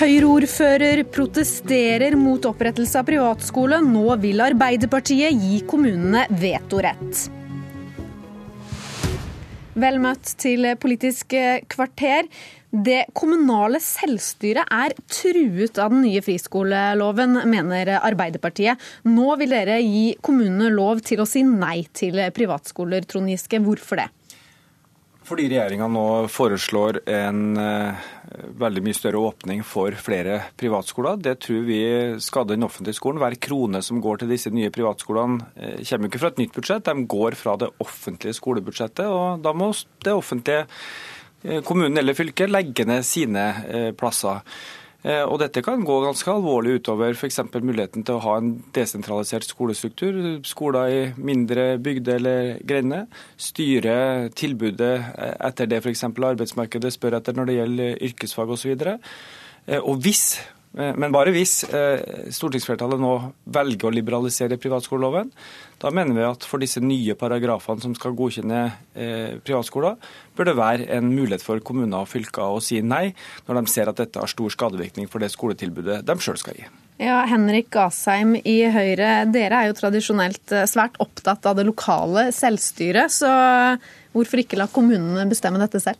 Høyre-ordfører protesterer mot opprettelse av privatskole. Nå vil Arbeiderpartiet gi kommunene vetorett. Vel møtt til Politisk kvarter. Det kommunale selvstyret er truet av den nye friskoleloven, mener Arbeiderpartiet. Nå vil dere gi kommunene lov til å si nei til privatskoler, Trond Giske. Hvorfor det? Fordi regjeringa nå foreslår en uh, veldig mye større åpning for flere privatskoler. Det tror vi skader den offentlige skolen. Hver krone som går til disse nye privatskolene uh, kommer ikke fra et nytt budsjett, de går fra det offentlige skolebudsjettet. og Da må det offentlige uh, kommunen eller fylket legge ned sine plasser. Eh, og Dette kan gå ganske alvorlig utover f.eks. muligheten til å ha en desentralisert skolestruktur. Skoler i mindre bygder eller grender. Styre tilbudet etter det f.eks. arbeidsmarkedet spør etter når det gjelder yrkesfag osv. Og, så og hvis Eh, men bare hvis eh, stortingsflertallet nå velger å liberalisere privatskoleloven, da mener vi at for disse nye paragrafene som skal godkjenne eh, privatskoler, bør det være en mulighet for kommuner og fylker å si nei, når de ser at dette har stor skadevirkning for det skoletilbudet de sjøl skal gi. Ja, Henrik Asheim i Høyre, dere er jo tradisjonelt svært opptatt av det lokale selvstyret. så Hvorfor ikke la kommunene bestemme dette selv?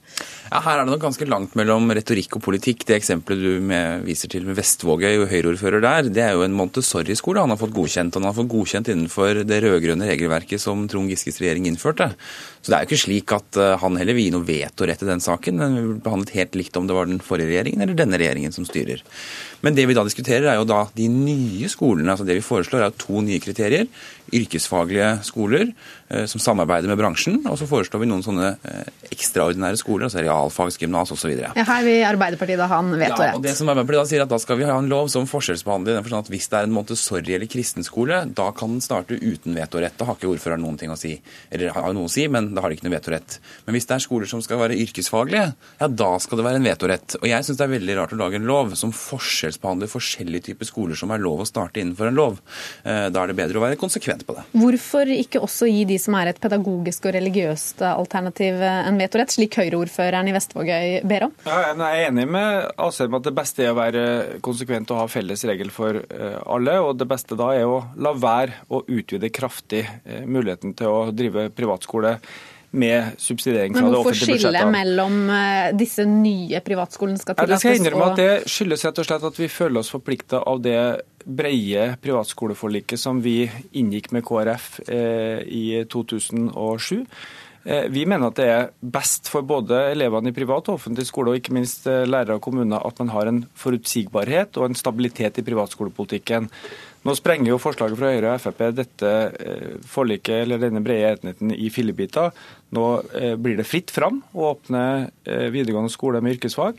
Ja, her er det nok ganske langt mellom retorikk og politikk. Det eksempelet du med, viser til med Vestvågøy og Høyre-ordfører der, det er jo en Montessori-skole han har fått godkjent. Han har fått godkjent innenfor det rød-grønne regelverket som Trond Giskes regjering innførte. Så det er jo ikke slik at eh, han heller vil gi noe vetorett i den saken. Den vil behandlet helt likt om det var den forrige regjeringen eller denne regjeringen som styrer. Men det vi da diskuterer, er jo da de nye skolene. altså Det vi foreslår, er to nye kriterier. Yrkesfaglige skoler eh, som samarbeider med bransjen. Og så foreslår vi noen sånne eh, ekstraordinære skoler, altså realfagsgymnas osv. Ja, her vil Arbeiderpartiet da ha en vetorett. Ja, og det som Arbeiderpartiet da sier at da skal vi ha en lov som forskjellsbehandler. den forstand at Hvis det er en Montessori- eller kristenskole, da kan den starte uten vetorett. Da har ikke ordføreren noen ting å si. Eller har noe å si, men da har de ikke noe vetorett. Men hvis det er skoler som skal være yrkesfaglige, ja da skal det være en vetorett. Og jeg syns det er veldig rart å lage en lov som forskjellsbehandler forskjellige typer skoler som er lov å starte innenfor en lov. Eh, da er det bedre å være konsekvent på det. Hvorfor ikke også gi de som er et pedagogisk og religiøst alternativ en vetorett, slik Høyre-ordføreren i Vestvågøy ber om? Ja, jeg er enig med Asheim at det beste er å være konsekvent og ha felles regel for eh, alle. og Det beste da er å la være å utvide kraftig eh, muligheten til å drive privatskole med subsidiering fra det offentlige budsjettet. Men hvorfor skille mellom eh, disse nye privatskolene skal tillates? Ja, det skal innrømme at det skyldes rett og slett at vi føler oss forplikta av det breie privatskoleforliket som vi inngikk med KrF eh, i 2007. Eh, vi mener at det er best for både elevene i privat og offentlig skole, og ikke minst eh, lærere og kommuner, at man har en forutsigbarhet og en stabilitet i privatskolepolitikken. Nå sprenger jo forslaget fra Høyre og Frp dette eh, forliket eller denne brede enigheten i fillebiter. Nå blir det fritt fram å åpne videregående skole med yrkesfag.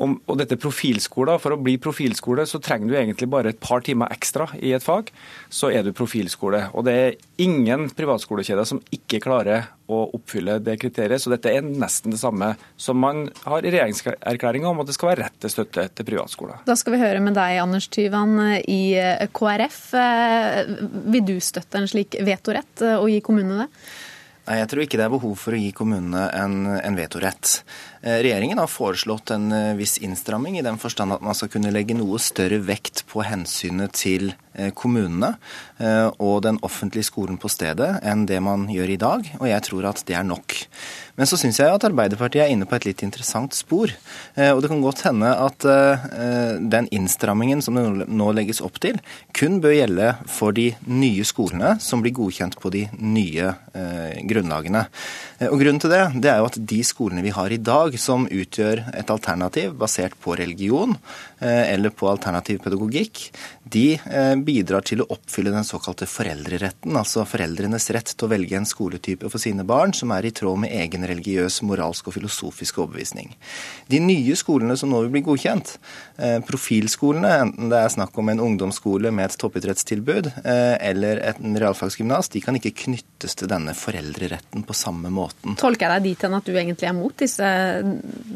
Og dette profilskoler, For å bli profilskole så trenger du egentlig bare et par timer ekstra i et fag, så er du profilskole. Og Det er ingen privatskolekjeder som ikke klarer å oppfylle det kriteriet. Så dette er nesten det samme som man har i regjeringserklæringa om at det skal være rett til støtte til privatskoler. Da skal vi høre med deg, Anders Tyvan i KrF. Vil du støtte en slik vetorett og gi kommunene det? Nei, Jeg tror ikke det er behov for å gi kommunene en, en vetorett. Eh, regjeringen har foreslått en eh, viss innstramming, i den forstand at man skal kunne legge noe større vekt på hensynet til eh, kommunene og den offentlige skolen på stedet enn det man gjør i dag, og jeg tror at det er nok. Men så syns jeg at Arbeiderpartiet er inne på et litt interessant spor. Og det kan godt hende at den innstrammingen som det nå legges opp til, kun bør gjelde for de nye skolene som blir godkjent på de nye grunnlagene. Og Grunnen til det, det er jo at de skolene vi har i dag, som utgjør et alternativ basert på religion eh, eller på alternativ pedagogikk, de eh, bidrar til å oppfylle den såkalte foreldreretten, altså foreldrenes rett til å velge en skoletype for sine barn som er i tråd med egen religiøs, moralsk og filosofisk overbevisning. De nye skolene som nå vil bli godkjent, eh, profilskolene, enten det er snakk om en ungdomsskole med et toppidrettstilbud eller en realfagsgymnas, de kan ikke knyttes til denne foreldreretten på samme måten. Tolker jeg deg dit hen at du egentlig er mot disse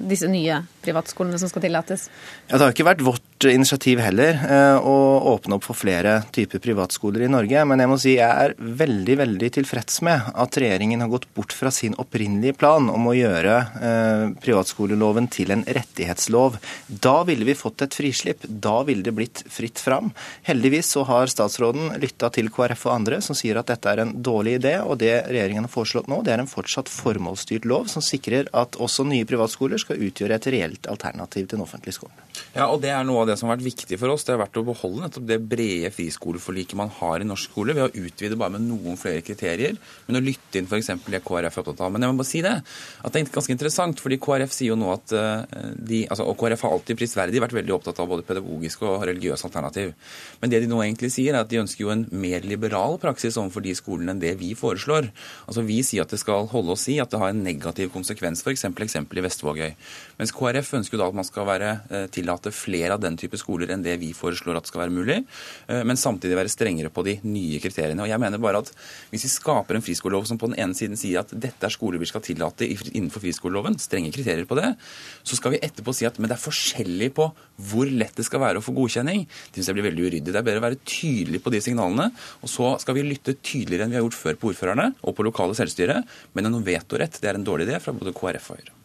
disse nye privatskolene som skal tillates? Ja, det har ikke vært vårt initiativ heller eh, å åpne opp for flere typer privatskoler i Norge. Men jeg må si jeg er veldig veldig tilfreds med at regjeringen har gått bort fra sin opprinnelige plan om å gjøre eh, privatskoleloven til en rettighetslov. Da ville vi fått et frislipp. Da ville det blitt fritt fram. Heldigvis så har statsråden lytta til KrF og andre som sier at dette er en dårlig idé. Og det regjeringen har foreslått nå, det er en fortsatt formålsstyrt lov som sikrer at også nye privatskoler skal utgjøre et reelt alternativ til den offentlige skolen. Ja, og Det er noe av det som har vært viktig for oss. Det har vært å beholde nettopp det brede friskoleforliket man har i norsk skole, ved å utvide bare med noen flere kriterier, men å lytte inn f.eks. det KrF er opptatt av. Men jeg må bare si det, at det er ganske interessant, fordi KrF sier jo nå at eh, de altså, Og KrF har alltid prisverdig vært veldig opptatt av både pedagogisk og religiøs alternativ. Men det de nå egentlig sier, er at de ønsker jo en mer liberal praksis overfor de skolene enn det vi foreslår. Altså Vi sier at det skal holde oss i at det har en negativ konsekvens, f.eks. eksempel i Vestvågøy. Mens KrF ønsker jo da at man skal være eh, tillate flere av den type skoler enn det vi foreslår at skal være mulig, eh, men samtidig være strengere på de nye kriteriene. Og jeg mener bare at Hvis vi skaper en friskolelov som på den ene siden sier at dette er skoler vi skal tillate innenfor friskoleloven, strenge kriterier på det, så skal vi etterpå si at men det er forskjellig på hvor lett det skal være å få godkjenning. Det synes jeg blir veldig uryddig. Det er bedre å være tydelig på de signalene. Og så skal vi lytte tydeligere enn vi har gjort før på ordførerne og på lokale selvstyre. Men en vetorett det er en dårlig idé fra både KrF og Høyre.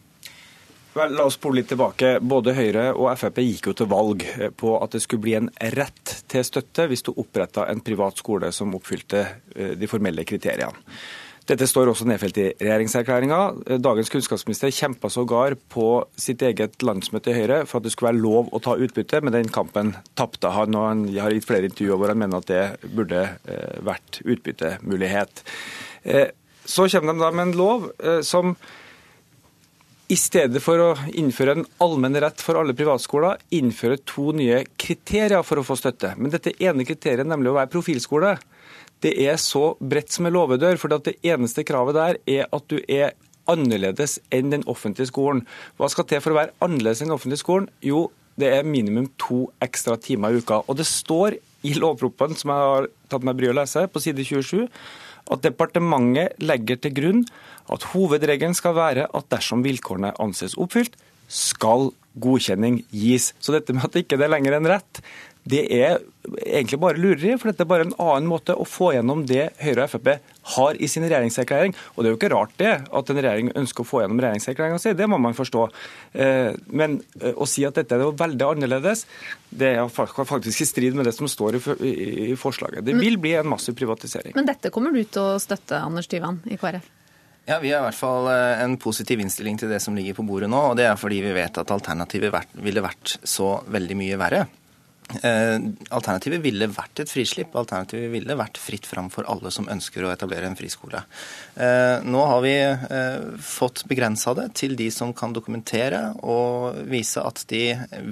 Vel, la oss spole litt tilbake. Både Høyre og Frp gikk jo til valg på at det skulle bli en rett til støtte hvis du oppretta en privat skole som oppfylte eh, de formelle kriteriene. Dette står også nedfelt i regjeringserklæringa. Dagens kunnskapsminister kjempa sågar på sitt eget landsmøte i Høyre for at det skulle være lov å ta utbytte, men den kampen tapte han. og Han har gitt flere intervjuer hvor han mener at det burde eh, vært utbyttemulighet. Eh, så kommer de da med en lov som i stedet for å innføre en allmenn rett for alle privatskoler, innføre to nye kriterier for å få støtte. Men dette ene kriteriet, nemlig å være profilskole, det er så bredt som en låvedør. For det eneste kravet der er at du er annerledes enn den offentlige skolen. Hva skal til for å være annerledes enn den offentlige skolen? Jo, det er minimum to ekstra timer i uka. Og det står i lovproposisjonen, som jeg har tatt meg bryet å lese, på side 27, at departementet legger til grunn at hovedregelen skal være at dersom vilkårene anses oppfylt, skal godkjenning gis. Så dette med at det ikke er lenger en rett, det er egentlig bare lureri. For dette er bare en annen måte å få gjennom det Høyre og Frp har i sin regjeringserklæring. Og det er jo ikke rart det, at en regjering ønsker å få gjennom regjeringserklæringa si. Det må man forstå. Eh, men eh, å si at dette er noe veldig annerledes, det er faktisk i strid med det som står i forslaget. Det vil bli en massiv privatisering. Men dette kommer du til å støtte, Anders Tyvand i KrF? Ja, Vi har i hvert fall eh, en positiv innstilling til det som ligger på bordet nå. og Det er fordi vi vet at alternativet ville vært så veldig mye verre. Eh, alternativet ville vært et frislipp. Alternativet ville vært fritt fram for alle som ønsker å etablere en friskole. Eh, nå har vi fått begrensa det til de som kan dokumentere og vise at de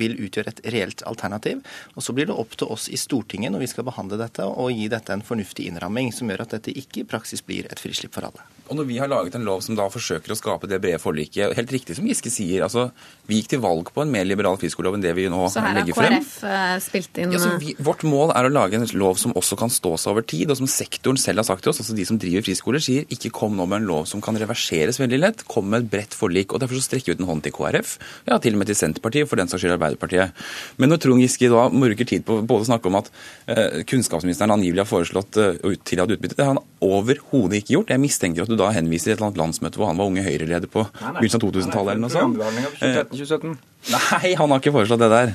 vil utgjøre et reelt alternativ. Og Så blir det opp til oss i Stortinget når vi skal behandle dette, og gi dette en fornuftig innramming som gjør at dette ikke i praksis blir et frislipp for alle. Og når vi har laget en lov som da forsøker å skape det brede forliket, helt riktig som Giske sier, altså vi gikk til valg på en mer liberal friskolelov enn det vi nå legger frem. Så her har KrF spilt inn ja, vi, Vårt mål er å lage en lov som også kan stå seg over tid, og som sektoren selv har sagt til oss, altså de som driver friskoler, sier ikke kom nå med en lov som kan reverseres veldig lett, kom med et bredt forlik. og Derfor så strekker vi ut en hånd til KrF, ja til og med til Senterpartiet, for den saks skyld Arbeiderpartiet. Men når Trond Giske da bruker tid på både å snakke om at eh, kunnskapsministeren angivelig har foreslått uh, tillate utbytte, det har han overhodet ikke gjort. Jeg mistenker at du da henviser til et eller annet landsmøte hvor han var unge Høyre-leder på begynnelsen av 2000-tallet eller noe sånt. Nei, han har ikke foreslått det der.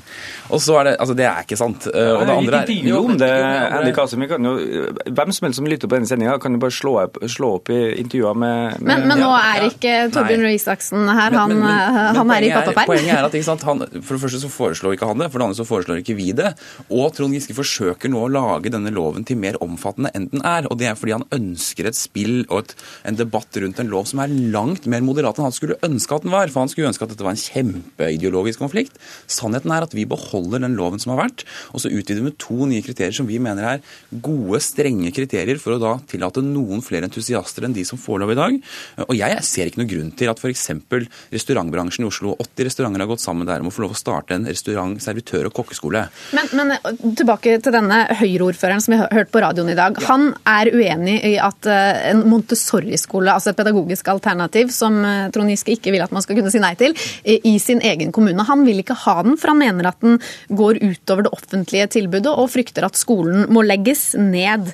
Og så er Det altså det er ikke sant. Uh, og det andre er jo, det, Andy Kasimi kan jo, Hvem som helst som lytter på denne sendinga, kan jo bare slå opp, slå opp i intervjuer med, med Men, men nå er ikke Torbjørn Røe Isaksen her, han, men, men, han er i pappaperm. Poenget er at sant, han, For det første så foreslår ikke han det, for det andre så foreslår ikke vi det. Og Trond Giske forsøker nå å lage denne loven til mer omfattende enn den er. Og det er fordi han ønsker et spill og et, en debatt rundt en lov som er langt mer moderat enn han skulle ønske at den var. For han skulle ønske at dette var en kjempeideologisk konflikt. Sannheten er at vi beholder den loven som har vært. Og så utvider vi med to nye kriterier som vi mener er gode, strenge kriterier for å da tillate noen flere entusiaster enn de som får lov i dag. Og jeg ser ikke noen grunn til at f.eks. restaurantbransjen i Oslo, 80 restauranter har gått sammen der om å få lov å starte en restaurant-, servitør- og kokkeskole. Men, men, eh, tilbake til denne Høyre-ordføreren som vi har hørt på radioen i dag. Han er uenig i at eh, en Montessori-skole, altså et pedagogisk alternativ som eh, Trond Giske ikke vil at man skal kunne si nei til, i sin egen kommune. Han vil ikke ha den, for han mener at den går utover det offentlige tilbudet, og frykter at skolen må legges ned.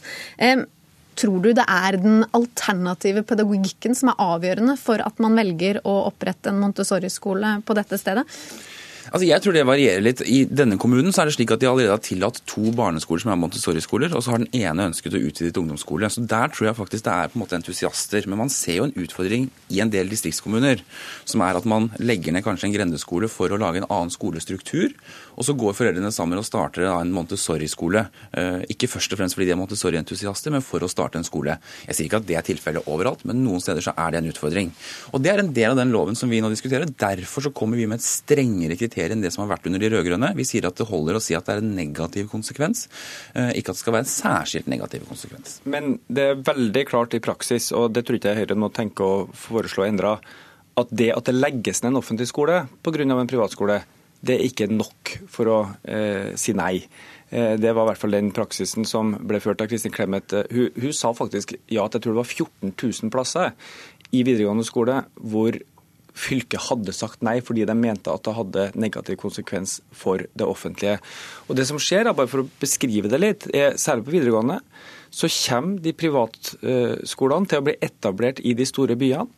Tror du det er den alternative pedagogikken som er avgjørende for at man velger å opprette en Montessori-skole på dette stedet? Altså jeg tror det varierer litt. I denne kommunen så er det slik at de allerede har tillatt to barneskoler som er Montessori-skoler, og så har den ene ønsket å utvide til ungdomsskole. Så Der tror jeg faktisk det er på en måte entusiaster. Men man ser jo en utfordring i en del distriktskommuner, som er at man legger ned kanskje en grendeskole for å lage en annen skolestruktur. Og så går foreldrene sammen og starter en Montessori-skole. Eh, ikke først og fremst fordi de er Montessori-entusiaster, men for å starte en skole. Jeg sier ikke at det er tilfellet overalt, men noen steder så er det en utfordring. Og Det er en del av den loven som vi nå diskuterer. Derfor så kommer vi med et strengere kriterium kriterier enn det som har vært under de rød-grønne. Vi sier at det holder å si at det er en negativ konsekvens, eh, ikke at det skal være en særskilt negativ konsekvens. Men det er veldig klart i praksis, og det tror ikke jeg Høyre må tenke å foreslå endra, at det at det legges ned en offentlig skole pga. en privatskole, det er ikke nok for å eh, si nei. Eh, det var i hvert fall den praksisen som ble ført av Kristin Clemet. Hun, hun, sa faktisk ja at jeg tror det var 14 000 plasser i videregående skole hvor fylket hadde sagt nei fordi de mente at det hadde negativ konsekvens for det offentlige. Og det som skjer, bare for å beskrive det litt, er særlig på videregående, så kommer de privatskolene til å bli etablert i de store byene.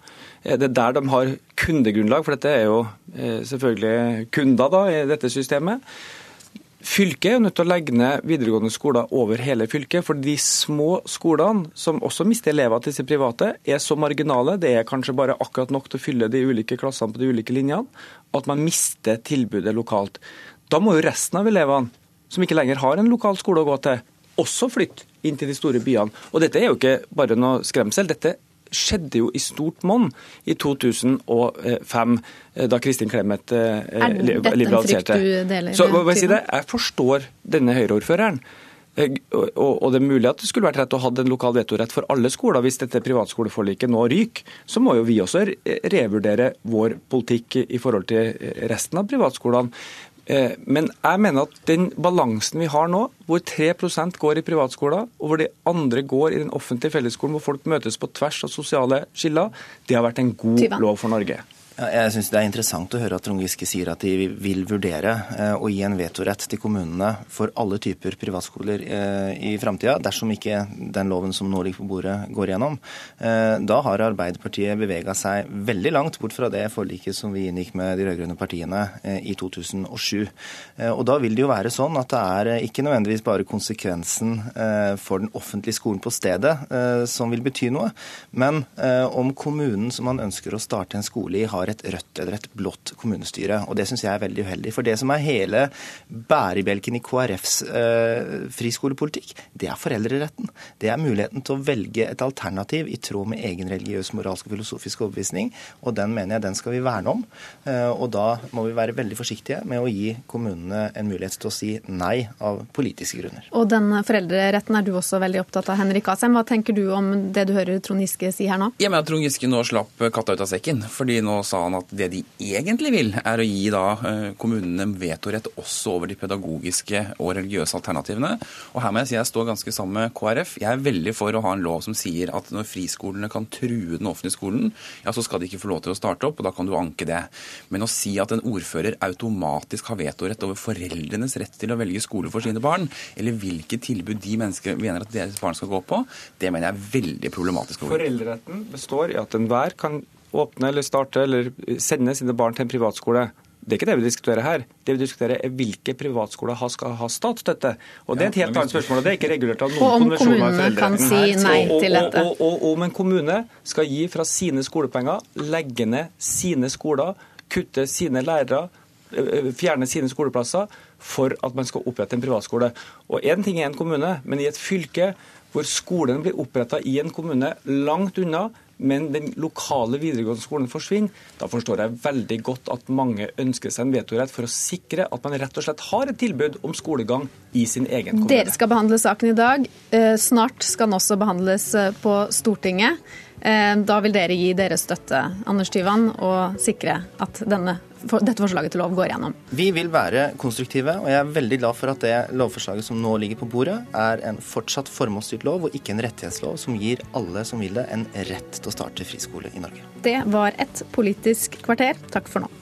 Eh, det er der de har kundegrunnlag, for dette er jo eh, selvfølgelig kunder da, i dette systemet. Fylket er nødt til å legge ned videregående skoler over hele fylket. For de små skolene, som også mister elever til disse private, er så marginale, det er kanskje bare akkurat nok til å fylle de ulike klassene på de ulike linjene, at man mister tilbudet lokalt. Da må jo resten av elevene, som ikke lenger har en lokal skole å gå til, også flytte inn til de store byene. Og dette er jo ikke bare noe skremsel. Dette skjedde jo i stort monn i 2005, eh, da Kristin Clemet eh, liberaliserte. Så hva jeg, si det? jeg forstår denne Høyre-ordføreren. Eh, og det er mulig at det skulle vært rett å ha en lokal vetorett for alle skoler. Hvis dette privatskoleforliket nå ryker, så må jo vi også revurdere vår politikk i forhold til resten av privatskolene. Eh, men jeg mener at den balansen vi har nå, hvor 3% går i privatskoler, og hvor de andre går i den offentlige fellesskolen, hvor folk møtes på tvers av sosiale skiller, det har vært en god lov for Norge. Jeg synes Det er interessant å høre at Trond Giske sier at de vil vurdere eh, å gi en vetorett til kommunene for alle typer privatskoler eh, i framtida, dersom ikke den loven som nå ligger på bordet, går gjennom. Eh, da har Arbeiderpartiet bevega seg veldig langt bort fra det forliket som vi inngikk med de rød-grønne partiene i 2007. Og Da vil det jo være sånn at det er ikke nødvendigvis bare konsekvensen for den offentlige skolen på stedet som vil bety noe, men om kommunen som man ønsker å starte en skole i, har et rødt eller et blått kommunestyre. Og Det syns jeg er veldig uheldig. For det som er hele bærebjelken i KrFs eh, friskolepolitikk, det er foreldreretten. Det er muligheten til å velge et alternativ i tråd med egen religiøs, moralsk og filosofisk overbevisning. Og den mener jeg den skal vi verne om. Eh, og da må vi være veldig forsiktige med å gi kommunene en mulighet til å si nei av politiske grunner. Og den foreldreretten er du også veldig opptatt av, Henrik Asheim. Hva tenker du om det du hører Trond Giske si her nå? Jeg mener at Trond Giske nå slapp katta ut av sekken. fordi nå sa han at det de egentlig vil, er å gi da eh, kommunene vetorett også over de pedagogiske og religiøse alternativene. Og her må jeg si jeg står ganske sammen med KrF. Jeg er veldig for å ha en lov som sier at når friskolene kan true den offentlige skolen, ja, så skal de ikke få lov til å starte opp, og da kan du anke det. Men å si at en ordfører automatisk har vetorett over foreldrenes rett til å velge skole for sine barn, eller hvilke tilbud de mennesker mener at deres barn skal gå på, det mener jeg er veldig problematisk. Foreldreretten består i at enhver kan åpne eller starte eller sende sine barn til en privatskole. Det er ikke det vi diskuterer her. Det vi diskuterer er hvilke privatskoler skal ha statsstøtte. Og Det er et helt annet spørsmål. og Det er ikke regulert av noen konvensjoner. Og om kommunene kan si nei til dette. Og, og, og, om en kommune skal gi fra sine skolepenger, legge ned sine skoler, kutte sine lærere, fjerne sine skoleplasser for at man skal opprette en privatskole. Og Én ting er en kommune, men i et fylke hvor skolen blir oppretta i en kommune langt unna, men den lokale videregående skolen forsvinner, da forstår jeg veldig godt at mange ønsker seg en vetorett for å sikre at man rett og slett har et tilbud om skolegang i sin egen kommune. Dere skal behandle saken i dag. Eh, snart skal den også behandles eh, på Stortinget. Eh, da vil dere gi deres støtte, Anders Tyvand, og sikre at denne, dette forslaget til lov går gjennom? Vi vil være konstruktive, og jeg er veldig glad for at det lovforslaget som nå ligger på bordet, er en fortsatt formålsstyrt lov og ikke en rettighetslov som gir alle som vil det, en rett til å starte friskole i Norge. Det var et Politisk kvarter. Takk for nå.